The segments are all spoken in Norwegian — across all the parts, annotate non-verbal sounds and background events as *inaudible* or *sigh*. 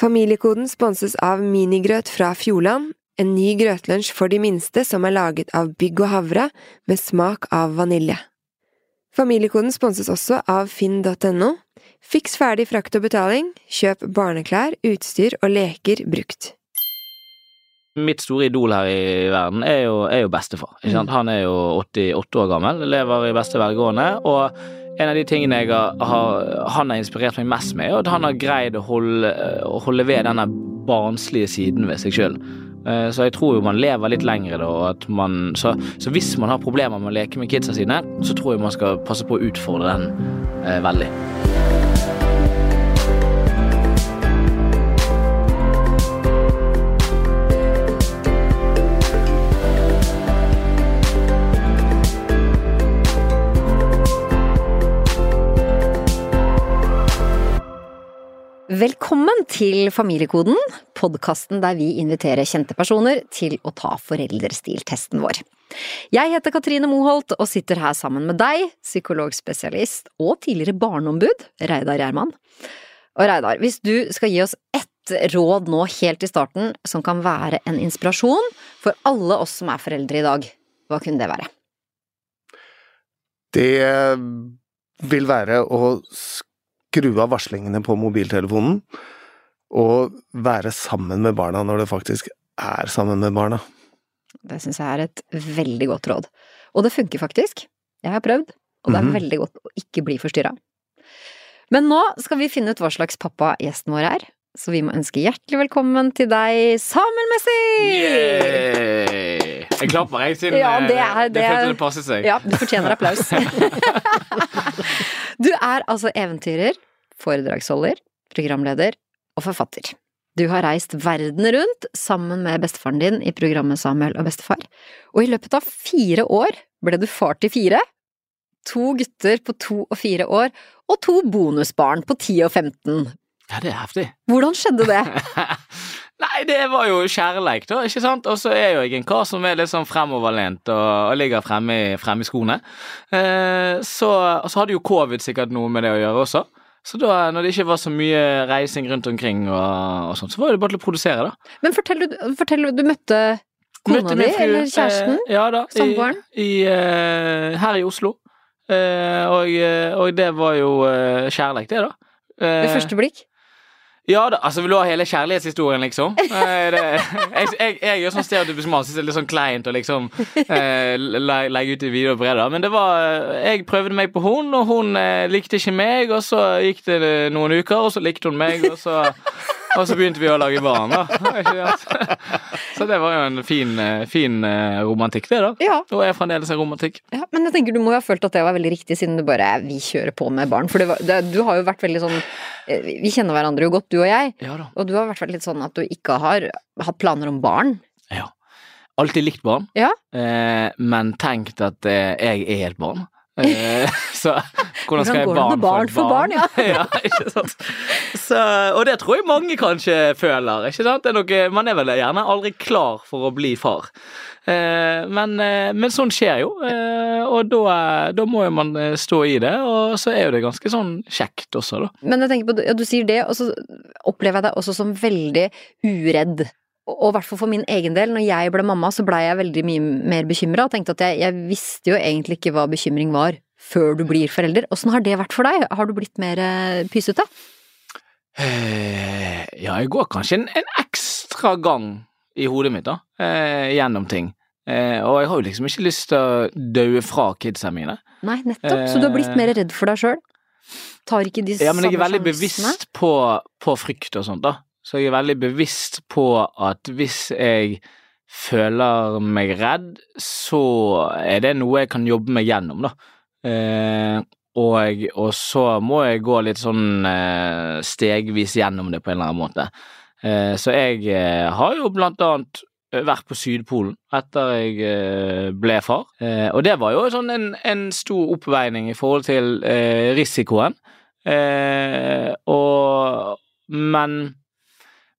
Familiekoden sponses av Minigrøt fra Fjordland, en ny grøtlunsj for de minste som er laget av bygg og havre med smak av vanilje. Familiekoden sponses også av finn.no. Fiks ferdig frakt og betaling, kjøp barneklær, utstyr og leker brukt. Mitt store idol her i verden er jo, er jo bestefar. Ikke sant? Han er jo 88 år gammel, lever i beste velgående. Og en av de tingene jeg har, han har inspirert meg mest med, er at han har greid å holde, å holde ved denne barnslige siden ved seg sjøl. Så jeg tror jo man lever litt lengre da, man så, så, hvis man har problemer med å leke med kidsa sine, så tror jeg man skal passe på å utfordre den eh, veldig. Velkommen til Familiekoden, podkasten der vi inviterer kjente personer til å ta foreldrestiltesten vår. Jeg heter Katrine Moholt og sitter her sammen med deg, psykologspesialist og tidligere barneombud, Reidar Gjerman. Og Reidar, hvis du skal gi oss ett råd nå helt i starten som kan være en inspirasjon for alle oss som er foreldre i dag, hva kunne det være? Det vil være å skru av varslingene på mobiltelefonen og være sammen med barna når det faktisk er sammen med barna. Det syns jeg er et veldig godt råd. Og det funker faktisk. Jeg har prøvd, og det er mm -hmm. veldig godt å ikke bli forstyrra. Men nå skal vi finne ut hva slags pappa gjesten vår er, så vi må ønske hjertelig velkommen til deg, Samuel Messi! Yeah! Jeg klapper, jeg, siden ja, det, er, det, det, det passer seg. Ja, du fortjener applaus. *laughs* Du er altså eventyrer, foredragsholder, programleder og forfatter. Du har reist verden rundt sammen med bestefaren din i programmet Samuel og bestefar, og i løpet av fire år ble du far til fire. To gutter på to og fire år, og to bonusbarn på ti og 15. Ja, det er heftig. Hvordan skjedde det? *laughs* Nei, det var jo kjærleik, da, ikke sant. Og så er jo jeg en kar som er litt sånn fremoverlent og, og ligger fremme i, fremme i skoene. Eh, så, og så hadde jo covid sikkert noe med det å gjøre også. Så da, når det ikke var så mye reising rundt omkring og, og sånt, så var det bare til å produsere, da. Men fortell, du, fortell, du møtte kona di, eller kjæresten? Eh, ja da. Samboeren? Eh, her i Oslo. Eh, og, og, det var jo eh, kjærleik, det, da. Ved første blikk? Ja da, altså vil du ha hele kjærlighetshistorien, liksom? *laughs* Eh, det, jeg, jeg, jeg gjør sånn stereotypisk mann, syns det er litt sånn kleint å liksom eh, legge ut i videre bredder. Men det var Jeg prøvde meg på hun, og hun eh, likte ikke meg, og så gikk det noen uker, og så likte hun meg, og så og så begynte vi å lage barn, da. *laughs* Så det var jo en fin, eh, fin eh, romantikk, det, da. Ja. Og er fremdeles en romantikk. Ja, men jeg tenker du må jo ha følt at det var veldig riktig, siden du bare Vi kjører på med barn. For det var, det, du har jo vært veldig sånn eh, Vi kjenner hverandre jo godt, du og jeg. Ja, da. Og du har vært litt sånn at du ikke har hatt planer om barn. Ja. Alltid likt barn, ja. eh, men tenkt at eh, jeg er et barn. Eh, *laughs* så hvordan skal jeg barn, barn for et barn? ja. *laughs* ja. Så, og det tror jeg mange kanskje føler. ikke sant? Er noe, man er vel gjerne aldri klar for å bli far. Eh, men, eh, men sånn skjer jo, og da, da, må jo man stå i det. Og så er jo det ganske sånn kjekt også, da. Men jeg tenker på, ja, du sier det, og så opplever jeg deg også som veldig uredd og i hvert fall for min egen del, når jeg ble mamma, så blei jeg veldig mye mer bekymra og tenkte at jeg, jeg, visste jo egentlig ikke hva bekymring var før du blir forelder. Åssen har det vært for deg? Har du blitt mer eh, pysete? Eh, ja, jeg går kanskje en, en, ekstra gang i hodet mitt, da, eh, gjennom ting. Eh, og jeg har jo liksom ikke lyst til å daue fra kidsa mine. Nei, nettopp. Så du har blitt mer redd for deg sjøl? Tar ikke de samme sjansene? Ja, men jeg er veldig bevisst på, på frykt og sånt, da. Så jeg er veldig bevisst på at hvis jeg føler meg redd, så er det noe jeg kan jobbe meg gjennom, da. Eh, og, og, så må jeg gå litt sånn eh, stegvis gjennom det på en eller annen måte. Eh, så jeg eh, har jo blant annet vært på Sydpolen etter jeg eh, ble far. Eh, og det var jo sånn en, en stor oppveining i forhold til risikoen. og Men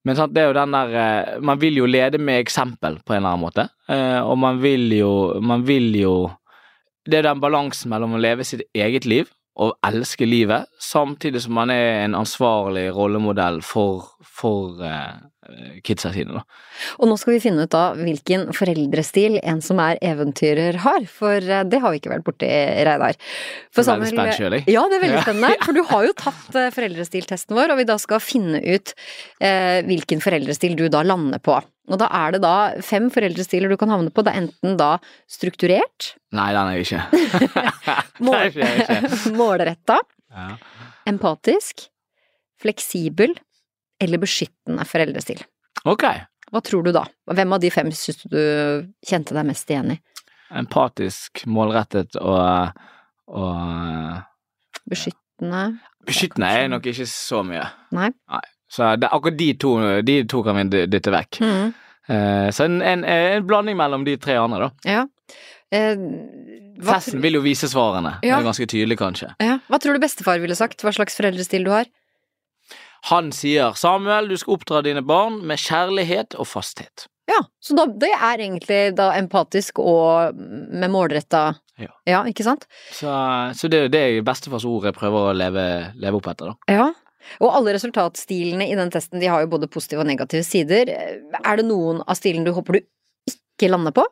men sant, det er jo den der eh, Man vil jo lede med eksempel på en eller annen måte. Eh, og man vil jo Man vil jo Det er den balansen mellom å leve sitt eget liv og elske livet, samtidig som man er en ansvarlig rollemodell for, for eh, kidsa sine, da. Og nå skal vi finne ut da hvilken foreldrestil en som er eventyrer har, for eh, det har vi ikke vært borti, Reidar. For Veldig spent selv, jeg. Ja, det er veldig spennende, *laughs* for du har jo tatt eh, foreldrestiltesten vår, og vi da skal finne ut eh, hvilken foreldrestil du da lander på. Og da er det da fem foreldrestiler du kan havne på. Det er enten da strukturert, Nei, den er jeg ikke. *laughs* *laughs* det er ikke. målretta, Ja. empatisk, fleksibel eller beskyttende foreldrestil. Ok. Hva tror du da? Hvem av de fem syns du kjente deg mest igjen i? Empatisk, målrettet og, og Beskyttende Beskyttende er nok ikke så mye. Nei. Så det, akkurat de to, de to kan vi dytte vekk. Mm. Eh, så en, en, en blanding mellom de tre andre, da. Ja. Eh, Festen vil jo vise svarene. Det er ganske tydelig, kanskje. ja. hva tror du bestefar ville sagt? Hva slags foreldrestil du har? Han sier Samuel, du skal oppdra dine barn med kjærlighet og fasthet. Ja, så da, det er egentlig da empatisk og med målretta Ja. ja. ikke sant? Så, så det er det bestefars ord jeg prøver å leve, leve opp etter, da. Ja. Og alle resultatstilene i den testen de har jo både positive og negative sider. Er det noen av stilene du håper du ikke lander på?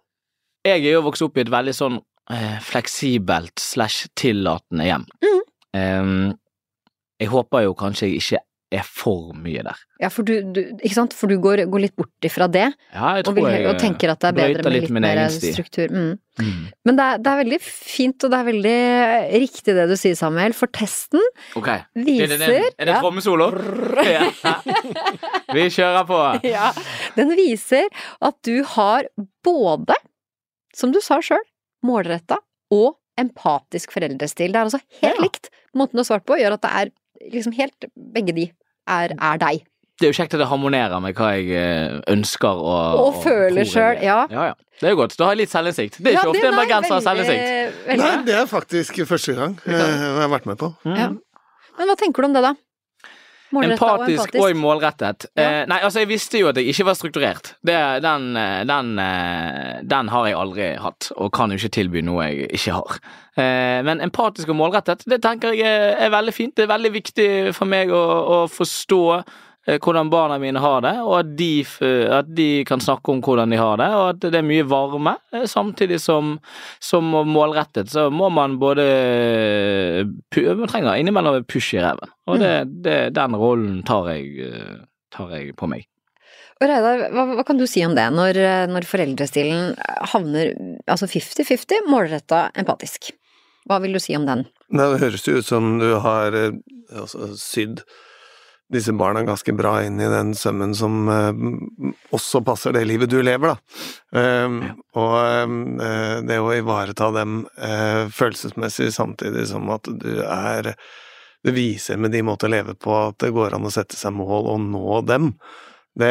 Jeg er jo vokst opp i et veldig sånn eh, fleksibelt slash tillatende hjem. Mm. Um, jeg håper jo kanskje jeg ikke er for mye der. Ja, for du, du, ikke sant? For du går, går litt bort ifra det, Ja, jeg og, vil, jeg og tenker at det er bedre med litt litt mer struktur. Mm. Mm. Men det er, det er veldig fint, og det er veldig riktig det du sier, Samuel, for testen Ok. Er viser det, den, er det Ja. trommesolo? Ja. *laughs* Vi kjører på. Ja, den viser at du har både, som du sa sjøl, målretta og empatisk foreldrestil. Det er altså helt Ja. likt. Måten du har svart på, gjør at det er liksom helt Begge de er, er deg. Det er jo kjekt at det harmonerer med hva jeg ønsker ønsker og Og føler sjøl, ja. ja. Ja, Det er jo godt. Da har jeg litt selvinnsikt. Det er ikke Ja, ofte en bergenser har selvinnsikt. veldig Nei, det er faktisk første gang eh, jeg har vært med på. Mm. Ja. Men hva tenker du om det, da? Empatisk og målrettet. Ja. Eh, nei, altså, jeg visste jo at jeg ikke var strukturert. Det, den, eh, den, eh, den har jeg aldri hatt, og kan jo ikke tilby noe jeg ikke har. Eh, men empatisk og målrettet, det tenker jeg er, er veldig fint. Det er veldig viktig for meg å, å forstå hvordan barna mine har det, og at de, at de kan snakke om hvordan de har det, og at det er mye varme. eh, Samtidig som, som målrettet, så må man både Man trenger innimellom push i reven, og det, det, den rollen tar jeg, eh, tar jeg på meg. Og Reidar, hva, hva kan du si om det, når, når foreldrestilen havner altså 50-50, målretta empatisk? Hva vil du si om den? Nei, Det høres jo ut som du har eh, altså, sydd disse barna ganske bra inn i den sømmen som eh, også passer det livet du lever, da. Um, Og eh, det å ivareta dem eh, følelsesmessig samtidig som at du er Det viser med de måter å leve på at det går an å sette seg mål og nå dem. Det,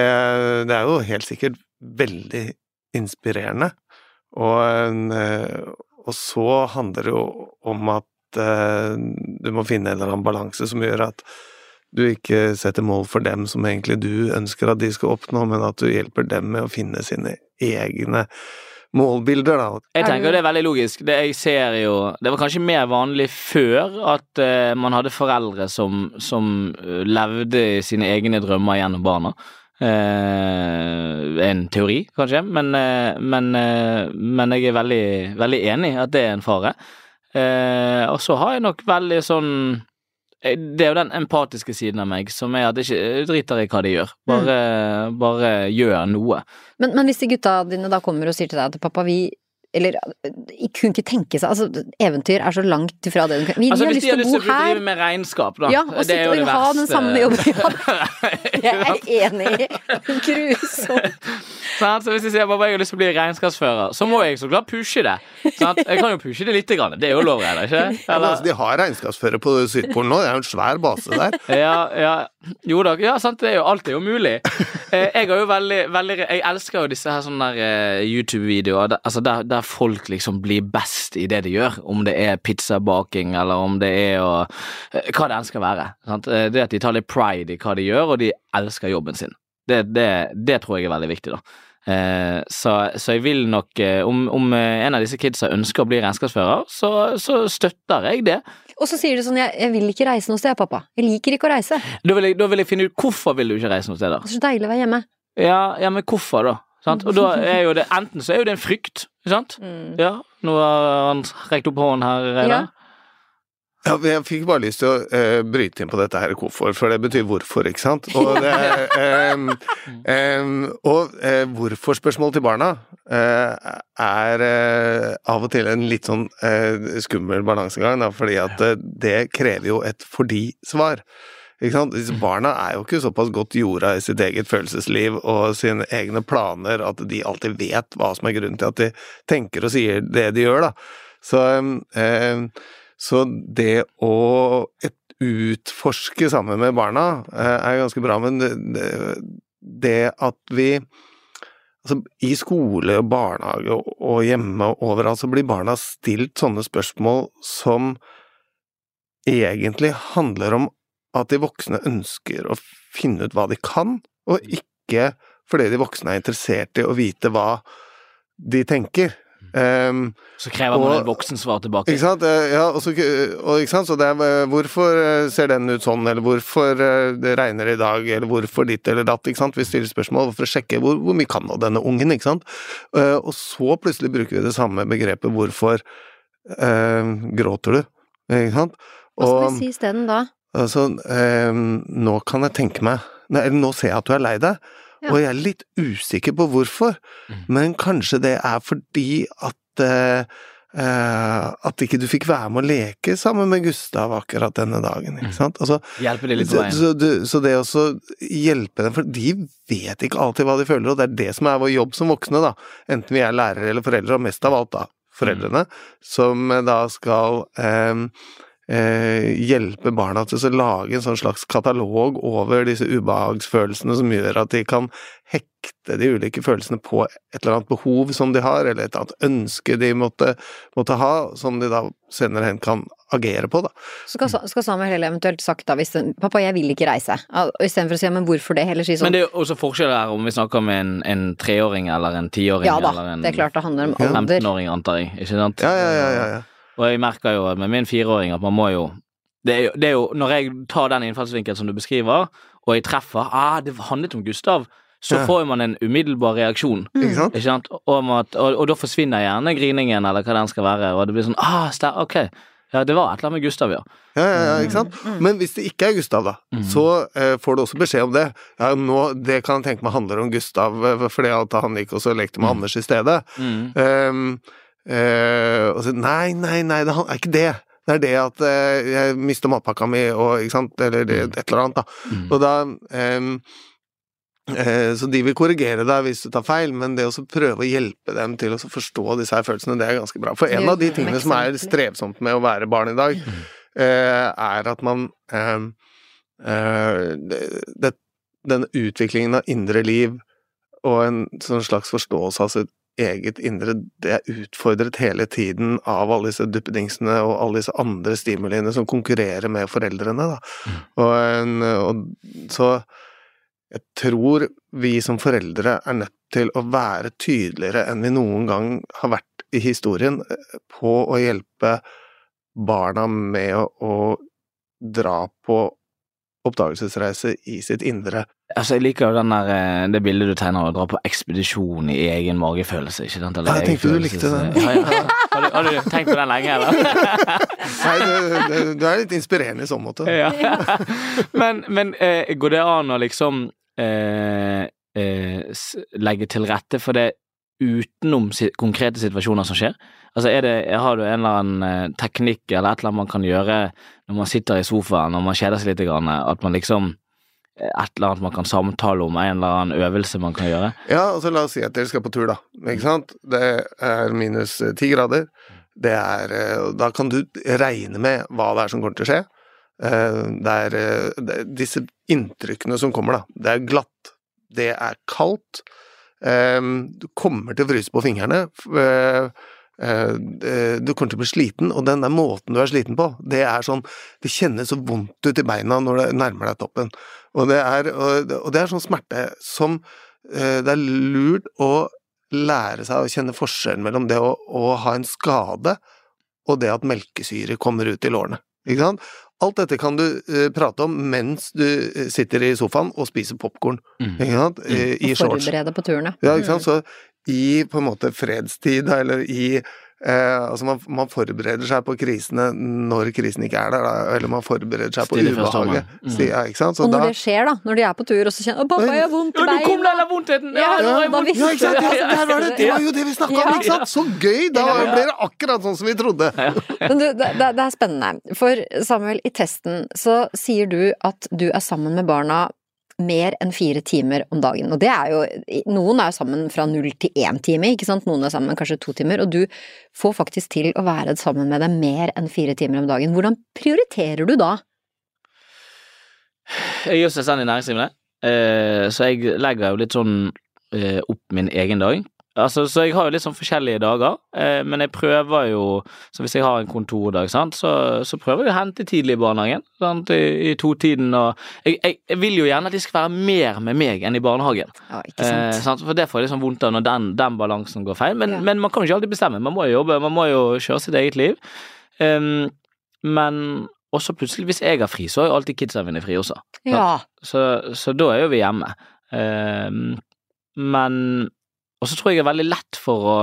det er jo helt sikkert veldig inspirerende. Og, og så handler det jo om at du må finne en eller annen balanse som gjør at du ikke setter mål for dem som egentlig du ønsker at de skal oppnå, men at du hjelper dem med å finne sine egne målbilder, da. Jeg Er tenker det er veldig logisk. Det jeg ser jo Det var kanskje mer vanlig før at uh, man hadde foreldre som, som eh, levde sine egne drømmer gjennom barna. Uh, en teori, kanskje, men, uh, men, men jeg er veldig, veldig enig i at det er en fare. Eh, og så har jeg nok veldig sånn det er jo den empatiske siden av meg som er at jeg ikke driter i hva de gjør. Bare, bare gjør noe. Men, men hvis de gutta dine da kommer og sier til deg at pappa, vi eller kunne ikke tenke seg Altså, eventyr er så langt ifra det du kan Vi, Altså, har hvis lyst de har til å lyst bo til å her. drive med regnskap, da. Ja, og det er sitte jo og det ha den samme jobben. *laughs* Jeg er enig i. *laughs* Grusomt. Så hvis jeg sier bare jeg har lyst til å bli regnskapsfører, så må jeg så klart pushe det. Sant? Jeg kan jo pushe det lite grann. Det er jo lov, eller ikke? Ja, altså, de har regnskapsfører på Sydpolen nå, det er jo en svær base der. ja, ja. Jo da, ja, sant, det er jo, alt er jo mulig. Eh, jeg har jo veldig, veldig Jeg elsker jo disse her sånne eh, YouTube-videoer altså der, der folk liksom blir best i det de gjør. Om det er pizzabaking, eller om det er å eh, Hva det enn skal være. Sant? Eh, Det at de tar litt pride i hva de gjør, og de elsker jobben sin. Det, det, det tror jeg er veldig viktig, da. Eh, så, så jeg vil nok om, om en av disse kidsa ønsker å bli regnskapsfører, så, så støtter jeg det. Og så sier du sånn jeg, 'jeg vil ikke reise noe sted, pappa'. Jeg liker ikke å reise. Da vil, jeg, da vil jeg finne ut hvorfor vil du ikke reise noen steder. Det er så deilig å være hjemme. Ja, ja, men hvorfor, da? Sant? Og da er jo det Enten så er jo det en frykt, ikke sant? Ja, nå har han rekt opp hånden her. Reidar. Ja, jeg fikk bare lyst til å eh, bryte inn på dette her hvorfor, for det betyr hvorfor, ikke sant? Og, *laughs* det, em, em, og eh, hvorfor-spørsmål til barna eh, er eh, av og til en litt sånn eh, skummel balansegang, da, fordi at eh, det krever jo et fordi-svar. Ikke? Disse barna er jo ikke såpass godt jorda i sitt eget følelsesliv og sine egne planer at de alltid vet hva som er grunnen til at de tenker og sier det de gjør, da. Så, eh, så det å utforske sammen med barna eh, er ganske bra, men det, at vi Altså, I skole og barnehage og hjemme og overalt så blir barna stilt sånne spørsmål som egentlig handler om at de voksne ønsker å finne ut hva de kan, og ikke fordi de voksne er interessert i å vite hva de tenker. Um, Så krever man Og- et voksensvar tilbake. ikke sant? Eh, Ja, og så, og ikke sant? så det er eh, hvorfor eh, ser den ut sånn, eller hvorfor det regner i dag, eller hvorfor ditt eller datt, ikke sant? Vi stiller spørsmål for å sjekke hvor, hvor mye kan nå denne ungen, ikke sant? Uh, Og så plutselig bruker vi det samme begrepet hvorfor uh, gråter du, ikke sant? Hva skal vi si isteden da? Altså, eh, nå kan jeg tenke meg, nei, nå ser jeg at du er lei deg, Ja. og jeg er litt usikker på hvorfor, Mm. men kanskje det er fordi at eh, eh, at ikke du fikk være med å leke sammen med Gustav akkurat denne dagen, ikke sant? Altså, Hjelper det litt på veien. så, så, så det å hjelpe dem, for de vet ikke alltid hva de føler, og det er det som er vår jobb som voksne, da. Enten vi er lærere eller foreldre, og mest av alt da foreldrene, som eh, da skal eh, eh, hjelpe barna til å lage en sånn slags katalog over disse ubehagsfølelsene som gjør at de kan hekte de ulike følelsene på et eller annet behov som de har, eller et eller annet ønske de måtte, måtte ha, som de da senere hen kan agere på, da. Så skal, skal Samuel heller eventuelt sagt da hvis 'pappa, jeg vil ikke reise', og istedenfor å si 'men hvorfor det', heller si sånn Men det er også forskjell her om vi snakker med en, en treåring eller en tiåring Ja da, eller en det er klart det handler om alder. 15-åring, antar jeg. Ikke sant? Ja, ja, ja, ja. Og jeg merker jo med min fireåring at man må jo det er jo, det er jo Når jeg tar den innfallsvinkelen som du beskriver, og jeg treffer ah, det handlet om Gustav, så Ja. får man en umiddelbar reaksjon. Ikke sant? Ikke sant? Om at, og, og da forsvinner gjerne griningen, eller hva den skal være, og det blir sånn ah, ok. Ja, det var et eller annet med Gustav, ja. Ja, ja, ja, ikke sant? Men hvis det ikke er Gustav, da, Mm. så eh, får du også beskjed om det. Ja, nå, Det kan jeg tenke meg handler om Gustav, eh, fordi at han gikk og så lekte med Mm. Anders i stedet. Mm. Um, eh, og så nei, nei, nei, det er ikke det. Det er det at uh, jeg mister matpakka mi, og ikke sant, eller det, Mm. et eller annet, da. Mm. Og da um, eh, Så de vil korrigere deg hvis du tar feil, men det å prøve å hjelpe dem til å forstå disse her følelsene, det er ganske bra. For en av de tingene som er strevsomt med å være barn i dag, eh, er at man eh, det, det, utviklingen av indre liv og en sånn slags forståelse av sitt eget indre, det er utfordret hele tiden av alle disse duppedingsene og alle disse andre stimuliene som konkurrerer med foreldrene, da. Mm. Og, en, og så jeg tror vi som foreldre er nødt til å være tydeligere enn vi noen gang har vært i historien eh, på å hjelpe barna med å, å dra på oppdagelsesreise i sitt indre. Altså, jeg liker jo den der, eh, det bildet du tegner, å dra på ekspedisjon i egen magefølelse, ikke sant? Eller Ja, jeg tenkte du likte den. Ja, ja. Har, du, har du tenkt på den lenge, eller? *laughs* Nei, du, du, du er litt inspirerende i så måte. *laughs* ja. Men, men eh, går det an å liksom eh, eh, legge til rette for det utenom konkrete situasjoner som skjer? Altså er det, Har du en eller annen eh, teknikk eller et eller annet man kan gjøre når man sitter i sofaen og man kjeder seg litt, at man liksom eh, Et eller annet man kan samtale om, en eller annen øvelse man kan gjøre? Ja, altså la oss si at dere skal på tur, da. Ikke sant? Det er minus eh, ti grader. Det er Da kan du regne med hva det er som kommer til å skje. Det er, det er disse inntrykkene som kommer, da. Det er glatt. Det er kaldt. Eh, Du kommer til å fryse på fingrene. Eh, eh, Du kommer til å bli sliten, og den der måten du er sliten på, det er sånn Det kjennes så vondt ut i beina når det nærmer deg toppen. Og det er, og det er sånn smerte som eh, det er lurt å lære seg å kjenne forskjellen mellom det å, å ha en skade og det at melkesyre kommer ut i lårene. Ikke sant? Alt dette kan du uh, prate om mens du eh, sitter i sofaen og spiser popkorn, Mm. ikke sant? Eh, I Og shorts. forberede på turen, Ja, ikke sant. Så i på en måte fredstid, eller i eh, Altså man, man forbereder seg på krisene når krisen ikke er der, da, eller man forbereder seg på Stille på ubehaget. Mm. Ja, ikke sant. Så Og når da det skjer, da, når de er på tur og så kjenner 'Å, pappa, jeg har vondt i Ja, du kom deg av den vondtheten! Ja, visste Ja, ikke sant? Ja, *laughs* der var det! Det var jo det vi snakka om, ikke sant? Så gøy! Da Ja. ble det akkurat sånn som vi trodde. Men du, det, det det er spennende. For Samuel, i testen så sier du at du er sammen med barna mer enn fire timer om dagen. Og det er jo Noen er jo sammen fra null til én time, ikke sant. Noen er sammen kanskje to timer. Og du får faktisk til å være sammen med dem mer enn fire timer om dagen. Hvordan prioriterer du da? Jeg er selvstendig næringsdrivende, eh, så jeg legger jo litt sånn eh, opp min egen dag. Altså, så jeg har jo litt sånn forskjellige dager, eh, men jeg prøver jo Så hvis jeg har en kontordag, sant, så, så prøver jeg å hente tidlig i barnehagen. Sant, I, i totiden og jeg, jeg, jeg vil jo gjerne at de skal være mer med meg enn i barnehagen. Ja, ikke Eh, sant. sant? For det får jeg liksom vondt av når den, den balansen går feil. Men, Ja. men man kan jo ikke alltid bestemme. Man må jo jobbe, man må jo kjøre sitt eget liv. Um, men også plutselig, hvis jeg har fri, så har jo alltid kidsa mine fri også. Ja. Så, så da er jo vi hjemme. Um, men Og så tror jeg jeg er veldig lett for å,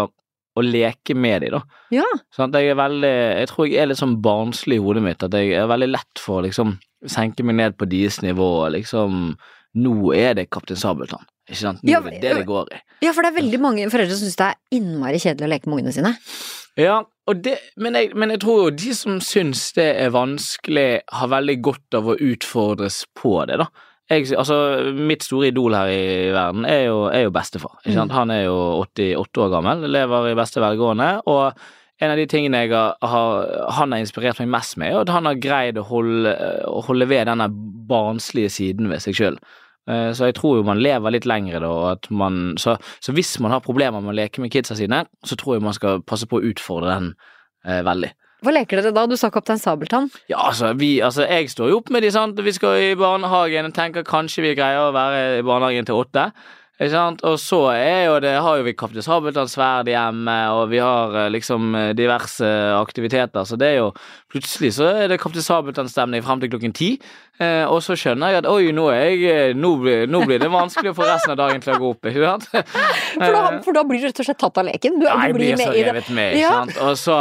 å leke med de, da. Ja. Sånn jeg er veldig Jeg tror jeg er litt sånn barnslig i hodet mitt, at jeg er veldig lett for å liksom senke meg ned på deres nivå og liksom Nå er det Kaptein Sabeltann. Ikke sant? Nå Ja, er det det det går i. ja, for det er veldig mange foreldre som syns det er innmari kjedelig å leke med ungene sine. Ja, og det, men, jeg, men jeg tror jo de som syns det er vanskelig, har veldig godt av å utfordres på det, da. Jeg, altså, mitt store idol her i verden er jo, er jo bestefar. Sant? Han er jo 88 år gammel, lever i beste velgående, og en av de tingene jeg har, han har inspirert meg mest med, er at han har greid å holde, å holde ved denne barnslige siden ved seg sjøl. Så jeg tror jo man lever litt lengre da, og at man så, så hvis man har problemer med å leke med kidsa sine, så tror jeg man skal passe på å utfordre den eh, veldig. Hva leker dere da? Du sa Kaptein Sabeltann. Ja, altså, vi, altså, jeg står jo opp med de, sant. Vi skal i barnehagen, tenker kanskje vi greier å være i barnehagen til åtte. Ikke sant? Og så er jo det, har jo vi Kaptein Sabeltanns sverd hjemme, og vi har eh, liksom eh, diverse aktiviteter, så det er jo Plutselig så er det Kaptein Sabeltann-stemning frem til klokken ti, eh, og så skjønner jeg at oi, nå jeg eh, Nå blir, nå blir det vanskelig å få resten av dagen til å gå opp, ikke sant? *laughs* For da, for da blir du rett og slett tatt av leken. Du, Nei, du jeg blir så revet med, ikke Ja. sant. Og så,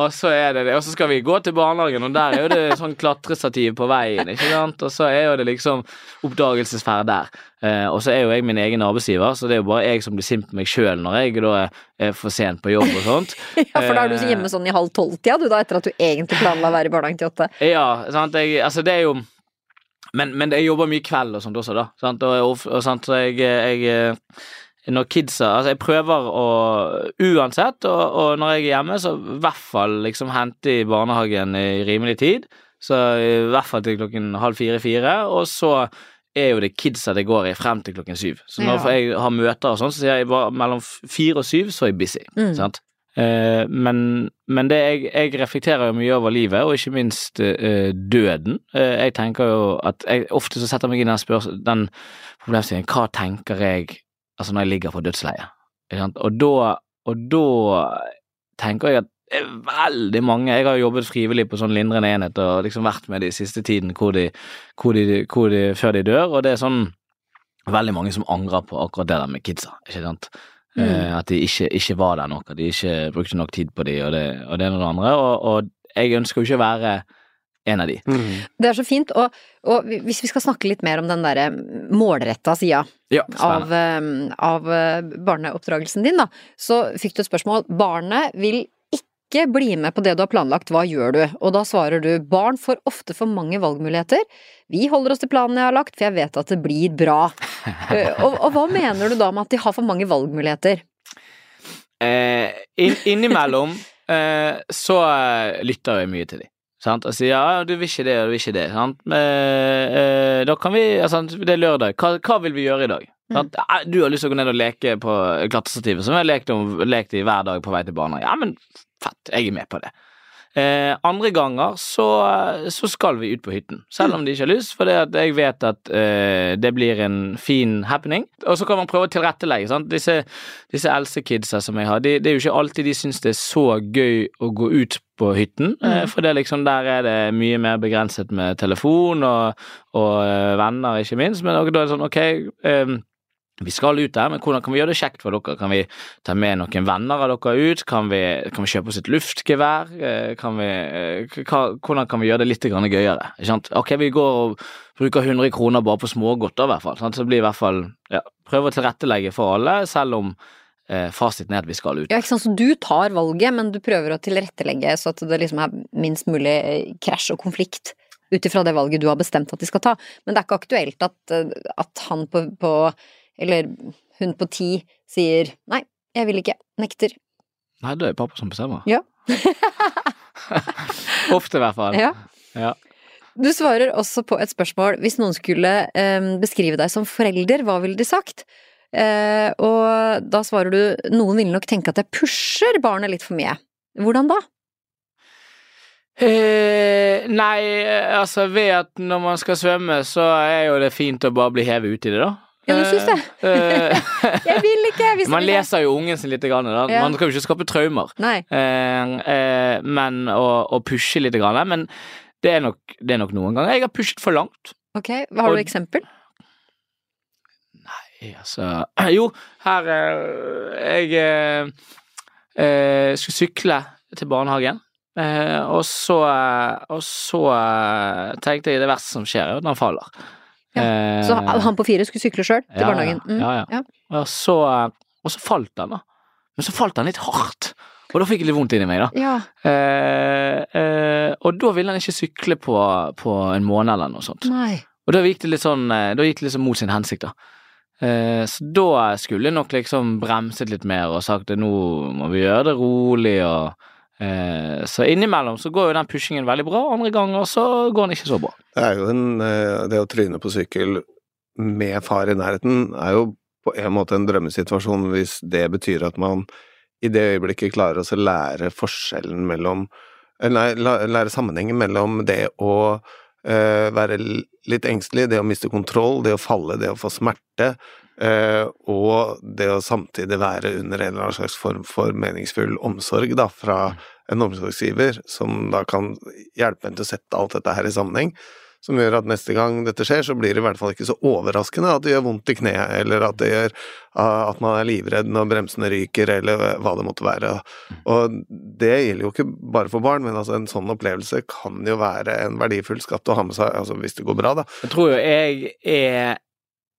og så er det det. Og så skal vi gå til barnehagen, og der er jo det sånn klatrestativ på veien, ikke sant. Og så er jo det liksom oppdagelsesferd der. Eh, og så er jo jeg min egen arbeidsgiver, så det er jo bare jeg som blir sint på meg sjøl når jeg da er, for sent på jobb og sånt. *laughs* Ja, for da er du hjemme sånn i halv tolv-tida, du da, etter at du egentlig planla å være i barnehagen til åtte. Ja, sant. Jeg, altså det er jo men, men jeg jobber mye kveld og sånt også, da. Sant? Og, og, og sant? så jeg, jeg når kidsa Altså, jeg prøver å Uansett, og, og når jeg er hjemme, så i hvert fall liksom hente i barnehagen i rimelig tid. Så i hvert fall til klokken halv fire-fire, og så er jo det kidsa det går i frem til klokken syv. Så når Ja. jeg har møter og sånn, så sier jeg bare mellom fire og syv, så er jeg busy. Mm. Sant? Eh, men, men det jeg, jeg reflekterer jo mye over livet, og ikke minst uh, døden. Uh, jeg tenker jo at jeg ofte så setter jeg meg inn den, den problemstillingen Hva tenker jeg altså når jeg ligger på dødsleiet? Og da, og da tenker jeg at det er veldig mange Jeg har jobbet frivillig på sånn lindrende enhet og liksom vært med de siste tiden hvor de, hvor de, hvor de, før de dør, og det er sånn veldig mange som angrer på akkurat det der med kidsa. ikke sant? Mm. Eh, at de ikke, ikke var der nok, at de ikke brukte nok tid på de, og det og det ene og det andre. Og, og jeg ønsker jo ikke å være en av de. Mm. Det er så fint, og, og hvis vi skal snakke litt mer om den derre målretta sida Ja, av, eh, av eh, barneoppdragelsen din, da, så fikk du et spørsmål. Barnet vil ikke bli med på det du har planlagt, hva gjør du? Og da svarer du barn får ofte for mange valgmuligheter. Vi holder oss til planen jeg har lagt, for jeg vet at det blir bra. *laughs* Eh, og, og hva mener du da med at de har for mange valgmuligheter? Eh, inn, innimellom eh, så eh, lytter jeg mye til dem. Sant? Og sier ja, du vil ikke det, og du vil ikke det. Sant? Men, eh, da kan vi altså, Det er lørdag. Hva, hva vil vi gjøre i dag? Sant? Du har lyst til å gå ned og leke på klatrestativet, som jeg har lekt, om, lekt i hver dag på vei til barna. Ja, men fett, jeg er med på det. Eh, andre ganger så, så skal vi ut på hytten, selv om de ikke har lyst, for jeg vet at eh, det blir en fin happening. Og så kan man prøve å tilrettelegge. sant? Disse, disse eldste som jeg har, det de er jo ikke alltid de syns det er så gøy å gå ut på hytten, eh, for det er liksom, der er det mye mer begrenset med telefon og, og eh, venner, ikke minst. Men da er det sånn, ok eh, vi skal ut der, men hvordan kan vi gjøre det kjekt for dere? Kan vi ta med noen venner av dere ut? Kan vi, kan vi kjøpe oss et luftgevær? Eh, kan vi, eh, hvordan kan vi gjøre det litt gøyere? Ok, vi går og bruker 100 kroner bare på smågodter, i hvert fall. Sant? Så blir i hvert fall ja, Prøve å tilrettelegge for alle, selv om eh, fasiten er at vi skal ut. Ja, ikke sant, Så du tar valget, men du prøver å tilrettelegge så at det liksom er minst mulig eh, krasj og konflikt ut ifra det valget du har bestemt at de skal ta. Men det er ikke aktuelt at, at han på, på eller hun på ti sier nei, jeg vil ikke, nekter. Nei, det er pappa som bestemmer. Ja. *laughs* Ofte, i hvert fall. Ja. ja. Du svarer også på et spørsmål hvis noen skulle eh, beskrive deg som forelder, hva ville de sagt? Eh, og da svarer du noen vil nok tenke at jeg pusher barnet litt for mye. Hvordan da? Eh, nei, altså ved at når man skal svømme, så er jo det fint å bare bli hevet uti det, da. Ja, du syns det? Eh, *laughs* jeg vil ikke! Hvis man leser jo ungen sin litt, grann. Ja. man skal jo ikke skape traumer. Eh, eh, men å, pushe litt, grann, men det er, nok, det er, nok, noen ganger jeg har pushet for langt. Ok, Har du og, eksempel? Nei, altså *clears throat* Jo, her Jeg eh, skulle sykle til barnehagen. Eh, og så, og så tenkte jeg det verste som skjer, er at han faller. Ja. Så eh, han på fire skulle sykle sjøl til ja, barnehagen? Mm. Ja, ja. Og så, og, så, falt han, da. Men så falt han litt hardt. Og da fikk jeg litt vondt inni meg, da. Ja. Eh, eh, og da ville han ikke sykle på, på, en måned eller noe sånt. Nei. Og da gikk det litt sånn eh, Da gikk det liksom mot sin hensikt, da. Eh, så da skulle jeg nok liksom bremset litt mer og sagt at nå må vi gjøre det rolig og Eh, så innimellom så går jo den pushingen veldig bra, andre ganger så går den ikke så bra. Det er jo en eh, Det å tryne på sykkel med far i nærheten er jo på en måte en drømmesituasjon hvis det betyr at man i det øyeblikket klarer å lære forskjellen mellom Nei, lære sammenhengen mellom det å være litt engstelig, det å miste kontroll, det å falle, det å få smerte, uh, og det å samtidig være under en eller annen slags form for meningsfull omsorg da, fra en omsorgsgiver som da kan hjelpe en til å sette alt dette her i sammenheng, som gjør at neste gang dette skjer, så blir det i hvert fall ikke så overraskende at det gjør vondt i kneet, eller at det gjør at man er livredd når bremsene ryker, eller hva det måtte være. Og det gjelder jo ikke bare for barn, men altså en sånn opplevelse kan jo være en verdifull skatt å ha med seg, altså hvis det går bra, da. Jeg tror jo jeg er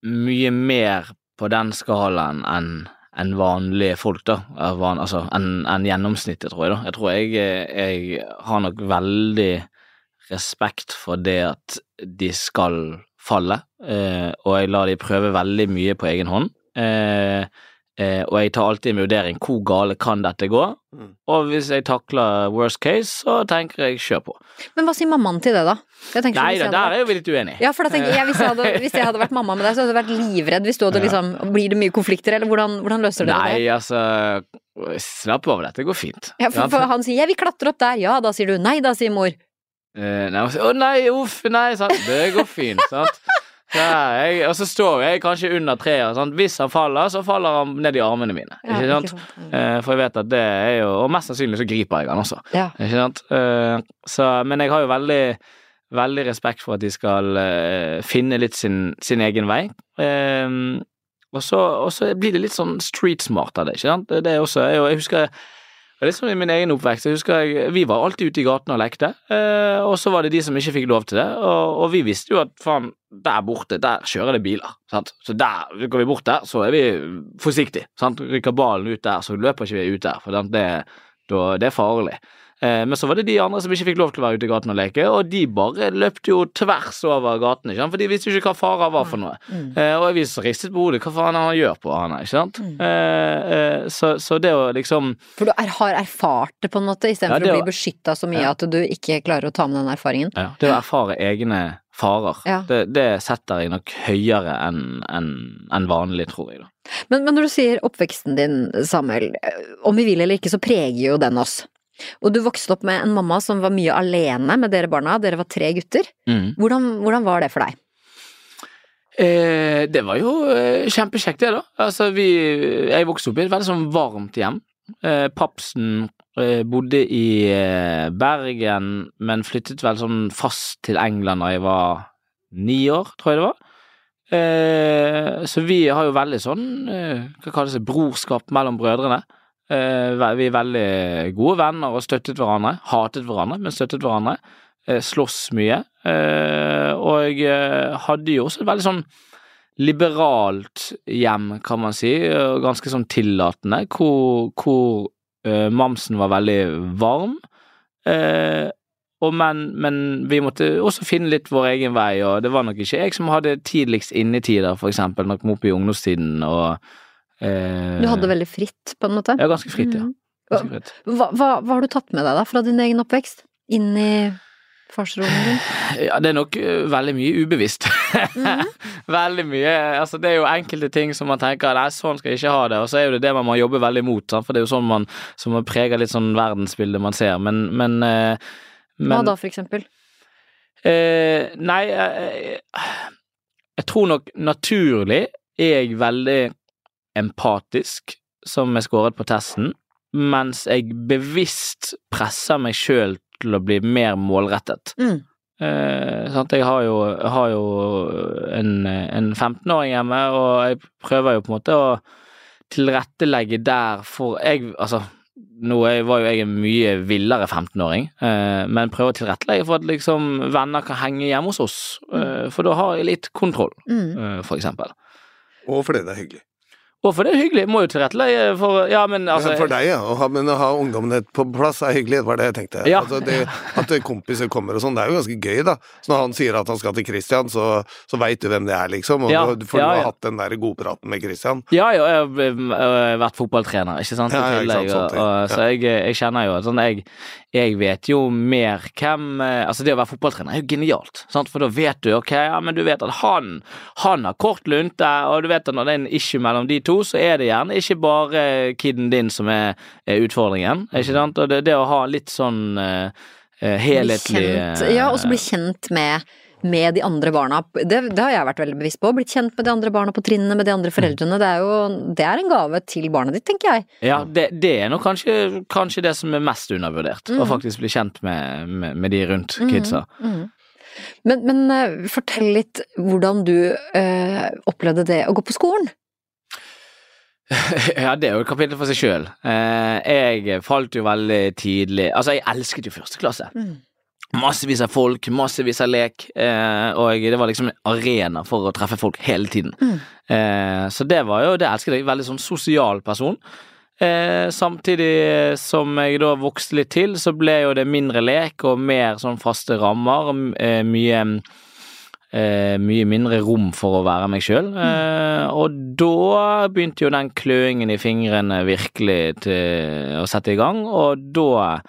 mye mer på den skalaen enn enn vanlige folk, da. Van, altså enn en gjennomsnittet, tror jeg, da. Jeg tror jeg, jeg har nok veldig respekt for det at de skal falle, eh, og jeg lar de prøve veldig mye på egen hånd. Eh, Eh, og jeg tar alltid en vurdering hvor gale kan dette gå, mm. og hvis jeg takler worst case, så tenker jeg kjør på. Men hva sier mammaen til det, da? Nei, da, der er jo vi litt uenige. Ja, for da tenker jeg, hvis jeg, hadde, hvis jeg hadde vært mamma med deg, så hadde jeg vært livredd hvis du hadde liksom Blir det mye konflikter, eller hvordan, hvordan løser dere det? Nei, altså Slapp av, dette går fint. Ja, for, for han sier 'jeg vil klatre opp der', ja, da sier du 'nei', da sier mor. Uh, nei, å nei, uff, nei, sant. Det går fint, *laughs* sant. Ja, jeg, og så står jeg kanskje under treet. Hvis han faller, så faller han ned i armene mine. Ja, ikke sant? Ikke sant? Uh, for jeg vet at det er jo Og mest sannsynlig så griper jeg han også. Ja. Ikke sant? Uh, så, men jeg har jo veldig, veldig respekt for at de skal finne litt sin, sin egen vei. og, så, og så blir det litt sånn street smart av det, ikke sant. Det er også, jeg, jeg husker det er liksom i min egen oppvekst. Jeg husker jeg, Vi var alltid ute i gatene og lekte, eh, og så var det de som ikke fikk lov til det. Og, og vi visste jo at faen, der borte, der kjører det biler. Sant? Så der, går vi bort der, så er vi forsiktige. Sant? Rykker ballen ut der, så løper ikke vi ut der, for det, det er farlig. Eh, men så var det de andre som ikke fikk lov til å være ute i gaten og leke, og de bare løpte jo tvers over gatene, for de visste jo ikke hva fara var for noe. Mm. Og jeg vi ristet på hodet, hva faen han gjør på han ikke sant. Mm. Eh, så, så, det å liksom For du er, har erfart det på en måte, istedenfor ja, for å bli beskytta så mye ja. at du ikke klarer å ta med den erfaringen? Ja, det å erfare egne farer, ja. det, det, setter jeg nok høyere enn en, en vanlig, tror jeg. da. Men, men, når du sier oppveksten din, Samuel, om vi vil eller ikke, så preger jo den oss. Og du vokste opp med en mamma som var mye alene med dere barna, dere var tre gutter. Mm. Hvordan, hvordan var det for deg? Eh, det var jo eh, kjempekjekt, det, da. Altså, vi Jeg vokste opp i et veldig sånn varmt hjem. Eh, Papsen eh, bodde i eh, Bergen, men flyttet vel sånn fast til England da jeg var ni år, tror jeg det var. Eh, så vi har jo veldig sånn, eh, hva kalles det, brorskap mellom brødrene. Eh, vi er veldig gode venner og støttet hverandre. Hatet hverandre, men støttet hverandre. Eh, slåss mye. Eh, og hadde jo også et veldig sånn liberalt hjem, kan man si, ganske sånn tillatende, hvor, hvor mamsen var veldig varm. Og men, men vi måtte også finne litt vår egen vei, og det var nok ikke jeg som hadde tidligst innetider, for eksempel, når jeg kom opp i ungdomstiden og eh, Du hadde veldig fritt, på en måte? Ja, ganske fritt, ja. Mhm. Ganske fritt. Hva, hva, hva har du tatt med deg da fra din egen oppvekst? Inn i farsrollen din? Ja, det er nok øh, veldig mye ubevisst. Mhm. *laughs* veldig mye Altså, det er jo enkelte ting som man tenker nei, sånn skal jeg ikke ha det, og så er jo det det man må jobbe veldig mot, sant? for det er jo sånn man som preger litt sånn verdensbildet man ser, men, men, øh, men Hva da, for eksempel? Eh, nei, jeg, jeg tror nok naturlig er jeg veldig empatisk, som jeg skåret på testen, mens jeg bevisst presser meg sjøl til å bli mer målrettet. Mm. Eh, sant? Jeg har jo, har jo en, en 15-åring hjemme, og jeg prøver jo på en måte å tilrettelegge der for jeg, altså nå var jo jeg en mye villere 15-åring, eh, men prøver å tilrettelegge for at liksom venner kan henge hjemme hos oss, eh, for da har jeg litt kontroll, Mm. eh, for eksempel. Og fordi det er hyggelig. Og for det er hyggelig, må jo tilrettelegge for Ja, men altså for deg, ja. Å ha, men å ha ungdommene på plass er hyggelig, det var det jeg tenkte. Ja. Altså det, at kompiser kommer og sånn, det er jo ganske gøy, da. Så når han sier at han skal til Christian, så, så veit du hvem det er, liksom. Og, Ja, For ja, du har hatt den der godpraten med Christian. Ja, ja, jeg har eh, vært fotballtrener, ikke sant, i Ja, ja, ikke sant, sånn og, og, så jeg, jeg kjenner jo sånn, jeg, jeg vet jo mer hvem eh, Altså, det å være fotballtrener er jo genialt, sant, for da vet du, ok, ja, men du vet at han, han har kort lunte, og du vet at når det er en issue mellom de to, så er det gjerne ikke bare kiden din som er, er utfordringen, ikke sant, og det, det å ha litt sånn eh, helhetlig kjent, ja, og så bli kjent med med de andre barna. Det, det har jeg vært veldig bevisst på. Blitt kjent med de andre barna på trinnene, med de andre foreldrene. Det er jo det er en gave til barnet ditt, tenker jeg. Ja, det, det er nok kanskje, kanskje det som er mest undervurdert, å Mm. faktisk bli kjent med, med, med de rundt kidsa. kidsa. Mm. Men, men eh, fortell litt hvordan du øh, opplevde det å gå på skolen. *laughs* Ja, det er jo et kapittel for seg sjøl. jeg falt jo veldig tidlig Altså, jeg elsket jo første klasse. Massevis av folk, massevis av lek, eh, og det var liksom en arena for å treffe folk hele tiden. Mm. Eh, så det var jo Det elsket jeg. Veldig sånn sosial person. Eh, samtidig som jeg da vokste litt til, så ble jo det mindre lek og mer sånn faste rammer. Eh, mye eh, mye mindre rom for å være meg sjøl. Eh, og da begynte jo den kløingen i fingrene virkelig til å sette i gang, og da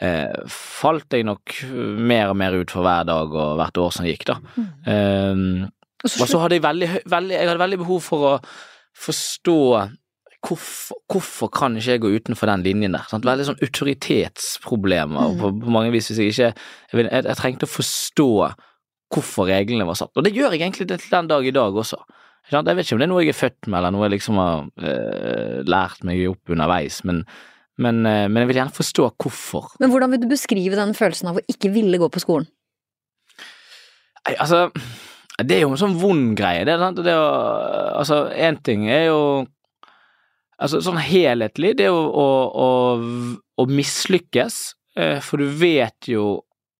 eh, falt jeg nok mer og mer ut for hver dag og hvert år som gikk, da. Eh, Og så hadde jeg veldig, veldig, jeg hadde veldig behov for å forstå hvorfor, hvorfor kan ikke jeg gå utenfor den linjen der? Sant? Veldig sånn autoritetsproblemer Mm. på, på mange vis. Hvis jeg ikke jeg, jeg, jeg trengte å forstå hvorfor reglene var satt. Og det gjør jeg egentlig til den dag i dag også. Jeg vet ikke om det er noe jeg er født med, eller noe jeg liksom har eh, lært meg opp underveis, men, men, eh, men jeg vil gjerne forstå hvorfor. Men hvordan vil du beskrive den følelsen av å ikke ville gå på skolen? Nei, altså Det er jo en sånn vond greie, det. Sant? det å, altså, én ting er jo Altså, sånn helhetlig, det er jo å, å, å mislykkes, eh, for du vet jo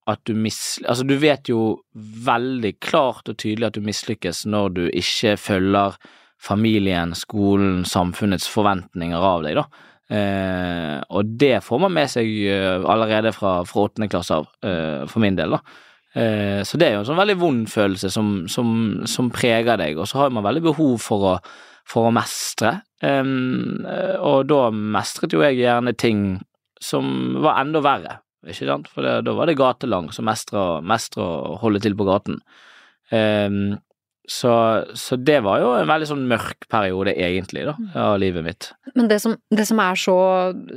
at du mis... Altså, du vet jo veldig klart og tydelig at du mislykkes når du ikke følger familien, skolen, samfunnets forventninger av deg, da. Eh, og det får man med seg eh, allerede fra åttende klasse av, eh, for min del, da. Eh, Så det er jo en sånn veldig vond følelse som, som, som preger deg, og så har man veldig behov for å, for å mestre. Eh, og da mestret jo jeg gjerne ting som var enda verre, ikke sant, for det, da var det gatelang som mestre og holde til på gaten. Em, så, så det var jo en veldig sånn mørk periode, egentlig, da, av livet mitt. Men det som, det som er så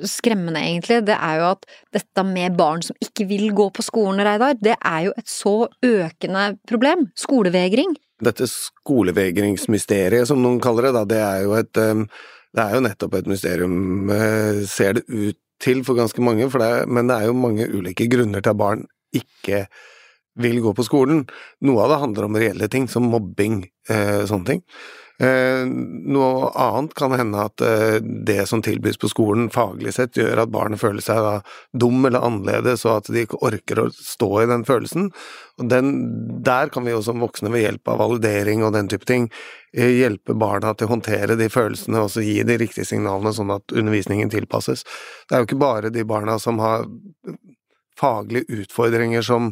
skremmende, egentlig, det er jo at dette med barn som ikke vil gå på skolen, Reidar, det er jo et så økende problem. Skolevegring. Dette skolevegringsmysteriet, som noen kaller det, da, det er jo et um, Det er jo nettopp et mysterium, uh, ser det ut til for ganske mange, for det, men det er jo mange ulike grunner til at barn ikke vil gå på skolen. Noe av det handler om reelle ting, som mobbing, eh, sånne ting. Eh, noe annet kan hende at eh, det som tilbys på skolen faglig sett, gjør at barnet føler seg da, dum eller annerledes, og at de ikke orker å stå i den følelsen. Og den, der kan vi jo som voksne ved hjelp av validering og den type ting eh, hjelpe barna til å håndtere de følelsene og så gi de riktige signalene, sånn at undervisningen tilpasses. Det er jo ikke bare de barna som har faglige utfordringer som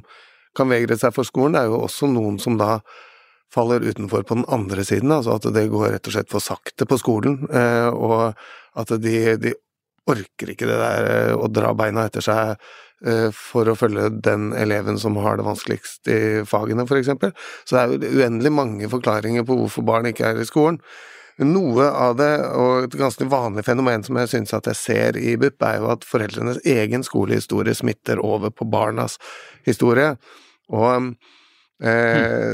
kan vegre seg for skolen, det er jo også noen som da faller utenfor på den andre siden, altså at det går rett og slett for sakte på skolen, eh, og at de, de orker ikke det der eh, å dra beina etter seg eh, for å følge den eleven som har det vanskeligst i fagene, for eksempel. Så det er jo uendelig mange forklaringer på hvorfor barn ikke er i skolen. Noe av det, og et ganske vanlig fenomen som jeg synes at jeg ser i BUP, er jo at foreldrenes egen skolehistorie smitter over på barnas historie. Og eh,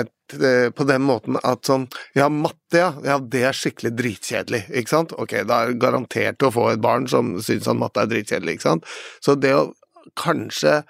et, eh, på den måten at sånn Ja, matte, ja. ja. Det er skikkelig dritkjedelig, ikke sant? Ok, da er det garantert å få et barn som syns at matte er dritkjedelig, ikke sant? Så det å kanskje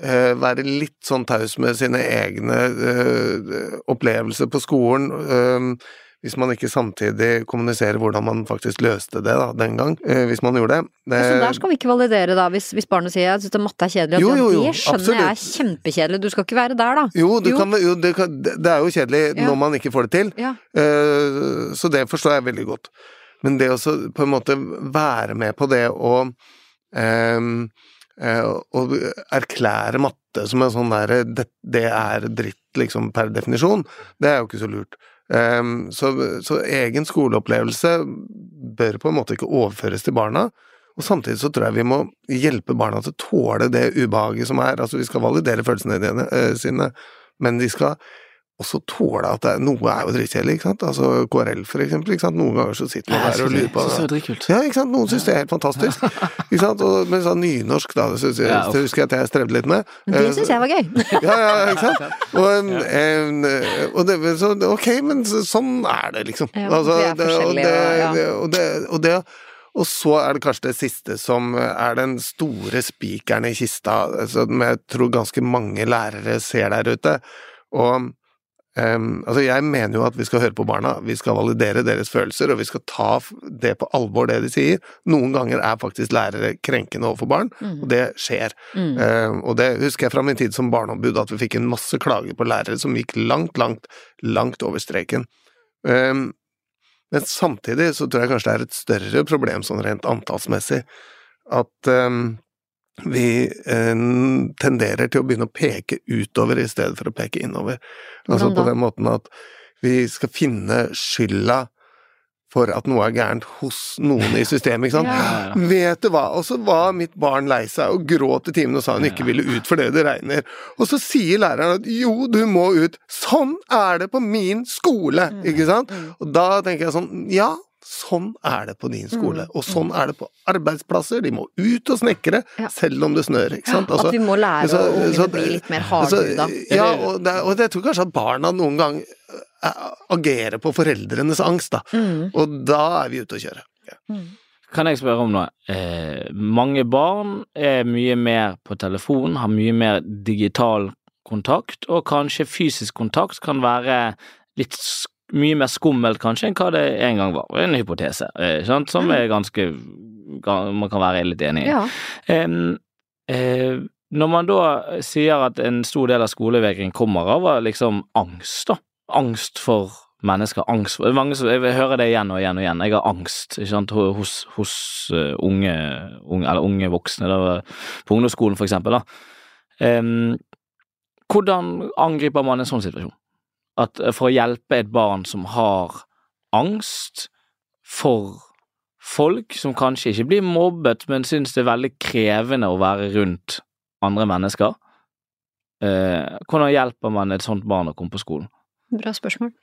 eh, være litt sånn taus med sine egne eh, opplevelser på skolen eh, hvis man ikke samtidig kommuniserer hvordan man faktisk løste det da, den gang, eh, hvis man gjorde det. det så der skal vi ikke validere, da, hvis, hvis barnet sier at matte er kjedelig? Jo, jo, jo, det skjønner absolutt. jeg er kjempekjedelig, du skal ikke være der, da. Jo. Kan, jo det, kan, det, er jo kjedelig ja. når man ikke får det til, ja. uh, så det forstår jeg veldig godt. Men det å på en måte være med på det å um, å erklære matte som en sånn derre det, det, er dritt, liksom, per definisjon, det er jo ikke så lurt. Um, så, så, egen skoleopplevelse bør på en måte ikke overføres til barna. Og samtidig så tror jeg vi må hjelpe barna til å tåle det ubehaget som er. Altså, vi skal validere følelsene sine, men de skal også tåle at det, noe er jo drittkjedelig, ikke sant. Altså KRL for eksempel, ikke sant. Noen ganger så sitter man der og lurer på det. Ja, ikke sant. Noen syns det er helt fantastisk. *laughs* ikke sant. Og, men sånn nynorsk, da, det, synes jeg, det husker jeg at jeg strevde litt med. Det eh, syns jeg var gøy. *laughs* ja, ja, ikke sant. Og, en, en, og det, så, ok, men sånn er det, liksom. Altså, det er forskjellige, og det, og det og så er det kanskje det siste som er den store spikeren i kista, som jeg tror ganske mange lærere ser der ute. Og Um, altså Jeg mener jo at vi skal høre på barna, vi skal validere deres følelser, og vi skal ta det på alvor, det de sier. Noen ganger er faktisk lærere krenkende overfor barn, mm. og det skjer. Mm. Um, og det husker jeg fra min tid som barneombud, at vi fikk en masse klager på lærere som gikk langt, langt, langt over streken. Um, men samtidig så tror jeg kanskje det er et større problem sånn rent antallsmessig, at vi eh, tenderer til å begynne å peke utover i stedet for å peke innover. Altså på den måten at vi skal finne skylda for at noe er gærent hos noen i systemet, ikke *laughs* sant. Ja. Vet du hva, og så var mitt barn lei seg og gråt i timen og sa hun ikke ville ut fordi det regner. Og så sier læreren at jo, du må ut. Sånn er det på min skole, mm. ikke sant. Mm. Og da tenker jeg sånn, ja, Sånn er det på din skole, mm. og sånn mm. er det på arbeidsplasser. De må ut og snekre, ja. selv om det snør. ikke sant? Altså, at vi må lære så, ungene så, bli litt mer hardhuda. Altså, ja, og, det, og jeg tror kanskje at barna noen gang eh, agerer på foreldrenes angst, da. Mm. Og da er vi ute å kjøre. Ja. Mm. Kan jeg spørre om noe? Eh, mange barn er mye mer på telefon, har mye mer digital kontakt, og kanskje fysisk kontakt kan være litt mye mer skummelt kanskje enn hva det en gang var. En hypotese, eh, sant? som mm. er ganske Man kan være litt enig i. Ja. Um, uh, når man da sier at en stor del av skolevegring kommer av liksom angst, da. Angst for mennesker. Angst for, mange Jeg hører det igjen og igjen og igjen. Jeg har angst ikke sant, hos, hos uh, unge, unge, eller unge voksne da, på ungdomsskolen, for eksempel. Da. Um, hvordan angriper man en sånn situasjon? At eh, for å hjelpe et barn som har angst for folk som kanskje ikke blir mobbet, men syns det er veldig krevende å være rundt andre mennesker. Eh, hvordan hjelper man et sånt barn å komme på skolen? Bra spørsmål.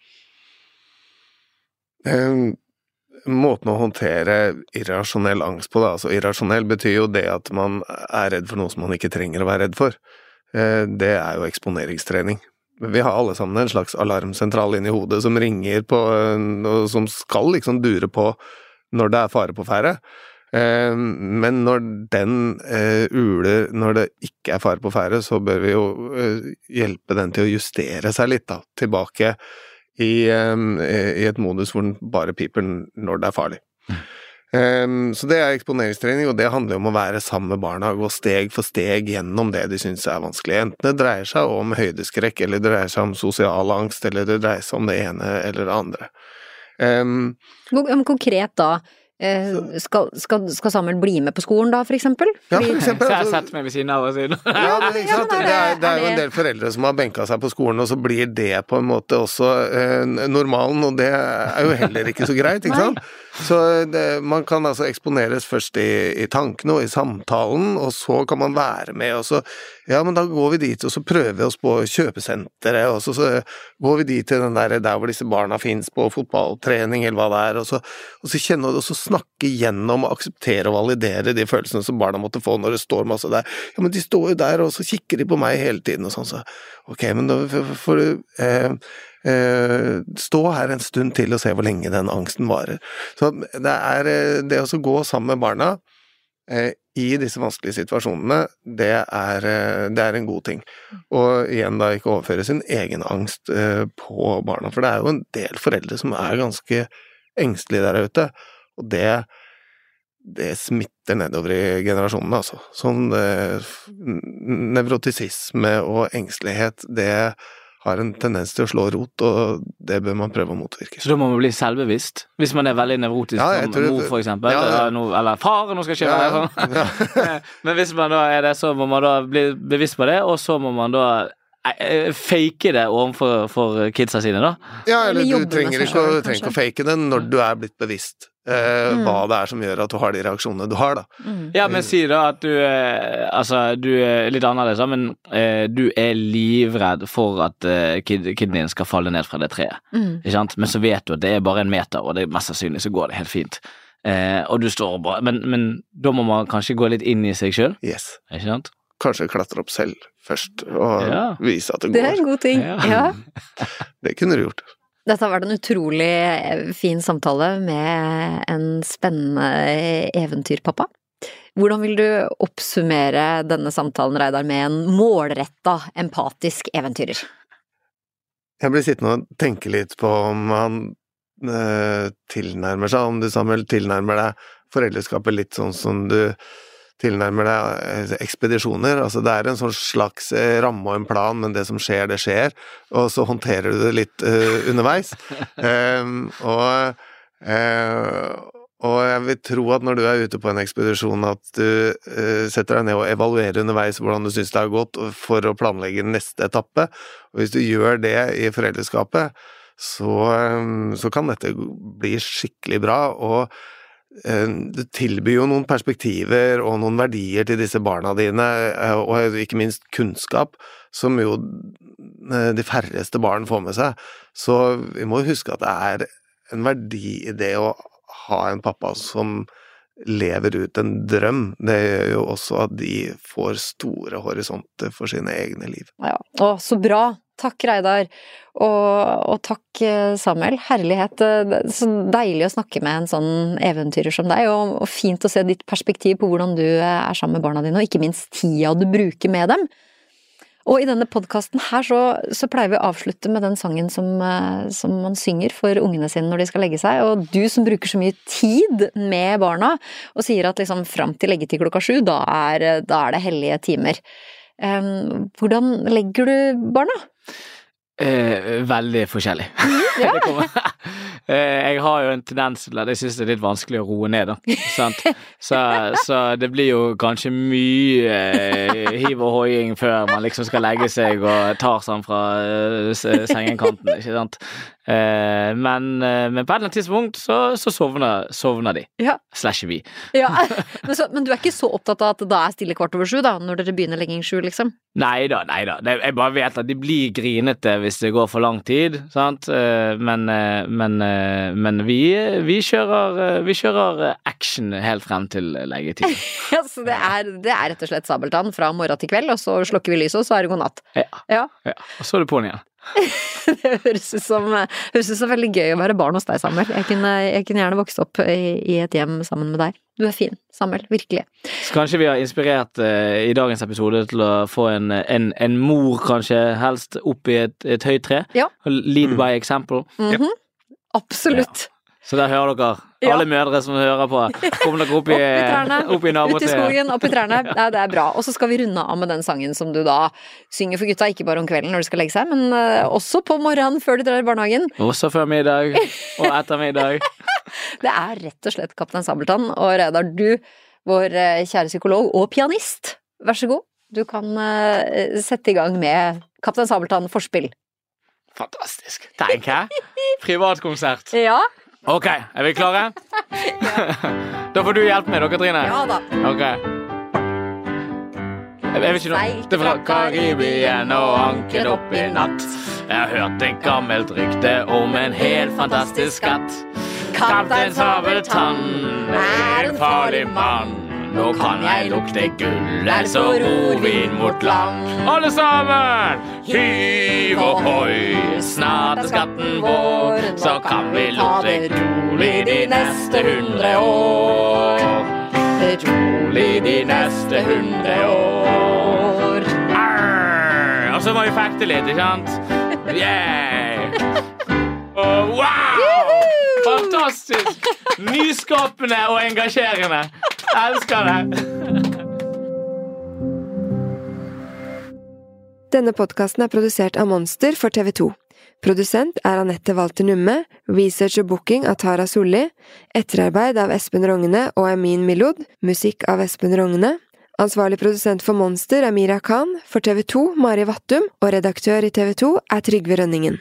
Um, måten å håndtere irrasjonell angst på, da. Altså irrasjonell betyr jo det at man er redd for noe som man ikke trenger å være redd for. Eh, det er jo eksponeringstrening. Vi har alle sammen en slags alarmsentral inni hodet som ringer på, eh, og som skal liksom dure på når det er fare på ferde. Eh, men når den uler når det ikke er fare på ferde, så bør vi jo hjelpe den til å justere seg litt, da, tilbake i, i et modus hvor den bare piper når det er farlig. Um, så det er eksponeringstrening, og det handler om å være sammen med barna og gå steg for steg gjennom det de syns er vanskelig. Enten det dreier seg om høydeskrekk, eller det dreier seg om sosial angst, eller det dreier seg om det ene eller det andre. Um, Konkret da, Eh, skal, skal, skal, Samuel bli med på skolen da, for eksempel? Ja, for eksempel. Så jeg setter meg ved siden av og sier ja, men, ikke sant? Det er, det er jo en del foreldre som har benka seg på skolen, og så blir det på en måte også eh, normalen, og det er jo heller ikke så greit, ikke sant? Så det, man kan altså eksponeres først i, i, tankene og i samtalen, og så kan man være med, og så Ja, men da går vi dit, og så prøver vi oss på kjøpesenteret, og så, så går vi dit til den der, der hvor disse barna fins, på fotballtrening eller hva det er, og så, og så kjenne og så snakke gjennom akseptere og validere de følelsene som barna måtte få når det står masse der. Ja, men de står jo der, og så kikker de på meg hele tiden, og sånn, så ok, men da får du eh, stå her en stund til og se hvor lenge den angsten varer. Så det er eh, det å gå sammen med barna eh, i disse vanskelige situasjonene, det er, eh, det er, en god ting. Og igjen da ikke overføre sin egen angst eh, på barna, for det er jo en del foreldre som er ganske engstelige der ute. Og det, det smitter nedover i generasjonene, altså. Sånn eh, nevrotisisme og engstelighet, det har en tendens til å slå rot, og det bør man prøve å motvirke. Så da må man bli selvbevisst? Hvis man er veldig nevrotisk ja, som mor, for eksempel? Ja, ja. Eller, eller, far, nå skal jeg ikke være sånn. *laughs* Men hvis man da er det, så må man da bli bevisst på det, og så må man da Eh, fake det overfor kidsa sine, da? Ja, eller, eller du trenger ikke, å, trenger å fake det når du er blitt bevisst eh, mm. hva det er som gjør at du har de reaksjonene du har, da. Mm. Ja, men si da at du eh, Altså, du er litt annerledes, men eh, du er livredd for at eh, kid, kiden din skal falle ned fra det treet, mm. ikke sant? Men så vet du at det er bare en meter, og det er mest sannsynlig så går det helt fint. Eh, og du står bare men, men, da må man kanskje gå litt inn i seg sjøl, yes. ikke sant? kanskje klatre opp selv først, og ja. vise at det går. Det er en god ting, ja. *laughs* det kunne du gjort. Dette har vært en utrolig eh, fin samtale med en spennende eventyrpappa. Hvordan vil du oppsummere denne samtalen, Reidar, med en målretta, empatisk eventyrer? Jeg blir sittende og tenke litt på om han øh, tilnærmer seg, om du Samuel tilnærmer deg foreldreskapet litt sånn som du tilnærmer deg eh, ekspedisjoner. Altså det er en sånn slags eh, ramme og en plan, men det som skjer, det skjer. Og så håndterer du det litt uh, underveis. um, *laughs* og, uh, og jeg vil tro at når du er ute på en ekspedisjon, at du uh, setter deg ned og evaluerer underveis hvordan du syns det har gått, for å planlegge neste etappe. Og hvis du gjør det i foreldreskapet, så, um, så kan dette bli skikkelig bra. og det tilbyr jo noen perspektiver og noen verdier til disse barna dine, eh, og ikke minst kunnskap, som jo eh, de færreste barn får med seg. Så vi må huske at det er en verdi i det å ha en pappa som lever ut en drøm. Det gjør jo også at de får store horisonter for sine egne liv. Ja, Å, så bra! Takk, Reidar. Og, og, takk, eh, Samuel. Herlighet. Eh, så deilig å snakke med en sånn eventyrer som deg, og, og, fint å se ditt perspektiv på hvordan du eh, er sammen med barna dine, og ikke minst tida du bruker med dem. Og i denne podkasten her så, så, pleier vi å avslutte med den sangen som, som, man synger for ungene sine når de skal legge seg, og du som bruker så mye tid med barna, og sier at liksom fram til leggetid klokka sju, da er, da er det hellige timer. Hvordan legger du barna? Eh, veldig forskjellig. *laughs* Ja. eh, jeg har jo en tendens til at jeg syns det er litt vanskelig å roe ned, da. Så, så, det blir jo kanskje mye eh, hiv og hoiing før man liksom skal legge seg og tar sånn fra eh, sengekanten, ikke sant. Eh, men, eh, men på et eller annet tidspunkt så, så sovner, sovner de. Ja. Slasher vi. Ja. *laughs* Men, så, men du er ikke så opptatt av at det da er stille kvart over sju, da, når dere begynner legging sju, liksom? Nei da, nei da. Jeg bare vet at de blir grinete hvis det går for lang tid, sant. Eh, Men, eh, men, men vi, vi kjører, vi kjører action helt frem til leggetid. *laughs* Ja, så det er, det er rett og slett sabeltann fra morgen til kveld, og så slukker vi lyset, og så er det god natt. Ja. Ja. ja. Og så er du på'n igjen. *laughs* Det høres ut som, høres ut som veldig gøy å være barn hos deg, Samuel. Jeg kunne, jeg kunne gjerne vokst opp i, i et hjem sammen med deg. Du er fin, Samuel. Virkelig. Så kanskje vi har inspirert eh, i dagens episode til å få en, en, en mor, kanskje, helst opp i et, et høyt tre. Ja. Lead by example. Mhm. Absolutt. Så der hører dere, Ja. alle mødre som hører på. Kom dere opp i, Opp i i Ut i skogen, opp i trærne. Nei, det er bra. Og så skal vi runde av med den sangen som du da synger for gutta, ikke bare om kvelden når de skal legge seg, men eh, også på morgenen før de drar i barnehagen. Også før middag og etter middag. *laughs* Det er rett og slett Kaptein Sabeltann. Og Reidar, du, vår eh, kjære psykolog og pianist, vær så god. Du kan eh, sette i gang med Kaptein Sabeltann forspill. Fantastisk. Tenk, jeg Privatkonsert. *laughs* Ja. Ok, er vi klare? *laughs* da får du hjelpe meg, da, Katrine. Ja da. Ok. Jeg vet ikke noe. Seilte fra Karibien og anket opp i natt. Jeg har hørt et gammelt rykte om en helt fantastisk skatt. Kaptein Sabeltann er en farlig mann. Nå kan jeg lukte gull, er så ror vi inn mot land. Alle sammen! Hiv ohoi, snart er skatten vår. Så kan vi lukte rolig de neste hundre år. Rolig de neste hundre år. Arr! Og så må vi fekte litt, ikke sant? *laughs* Yeah! Oh, wow! Fantastisk! Nyskapende og engasjerende. Elsker det. Denne podkasten er produsert av Monster for TV 2. Produsent er Anette Walter Numme, research og booking av Tara Solli, etterarbeid av Espen Rogne og Emin Milod, musikk av Espen Rogne. Ansvarlig produsent for Monster er Mira Khan, for TV 2 Mari Vattum, og redaktør i TV 2 er Trygve Rønningen.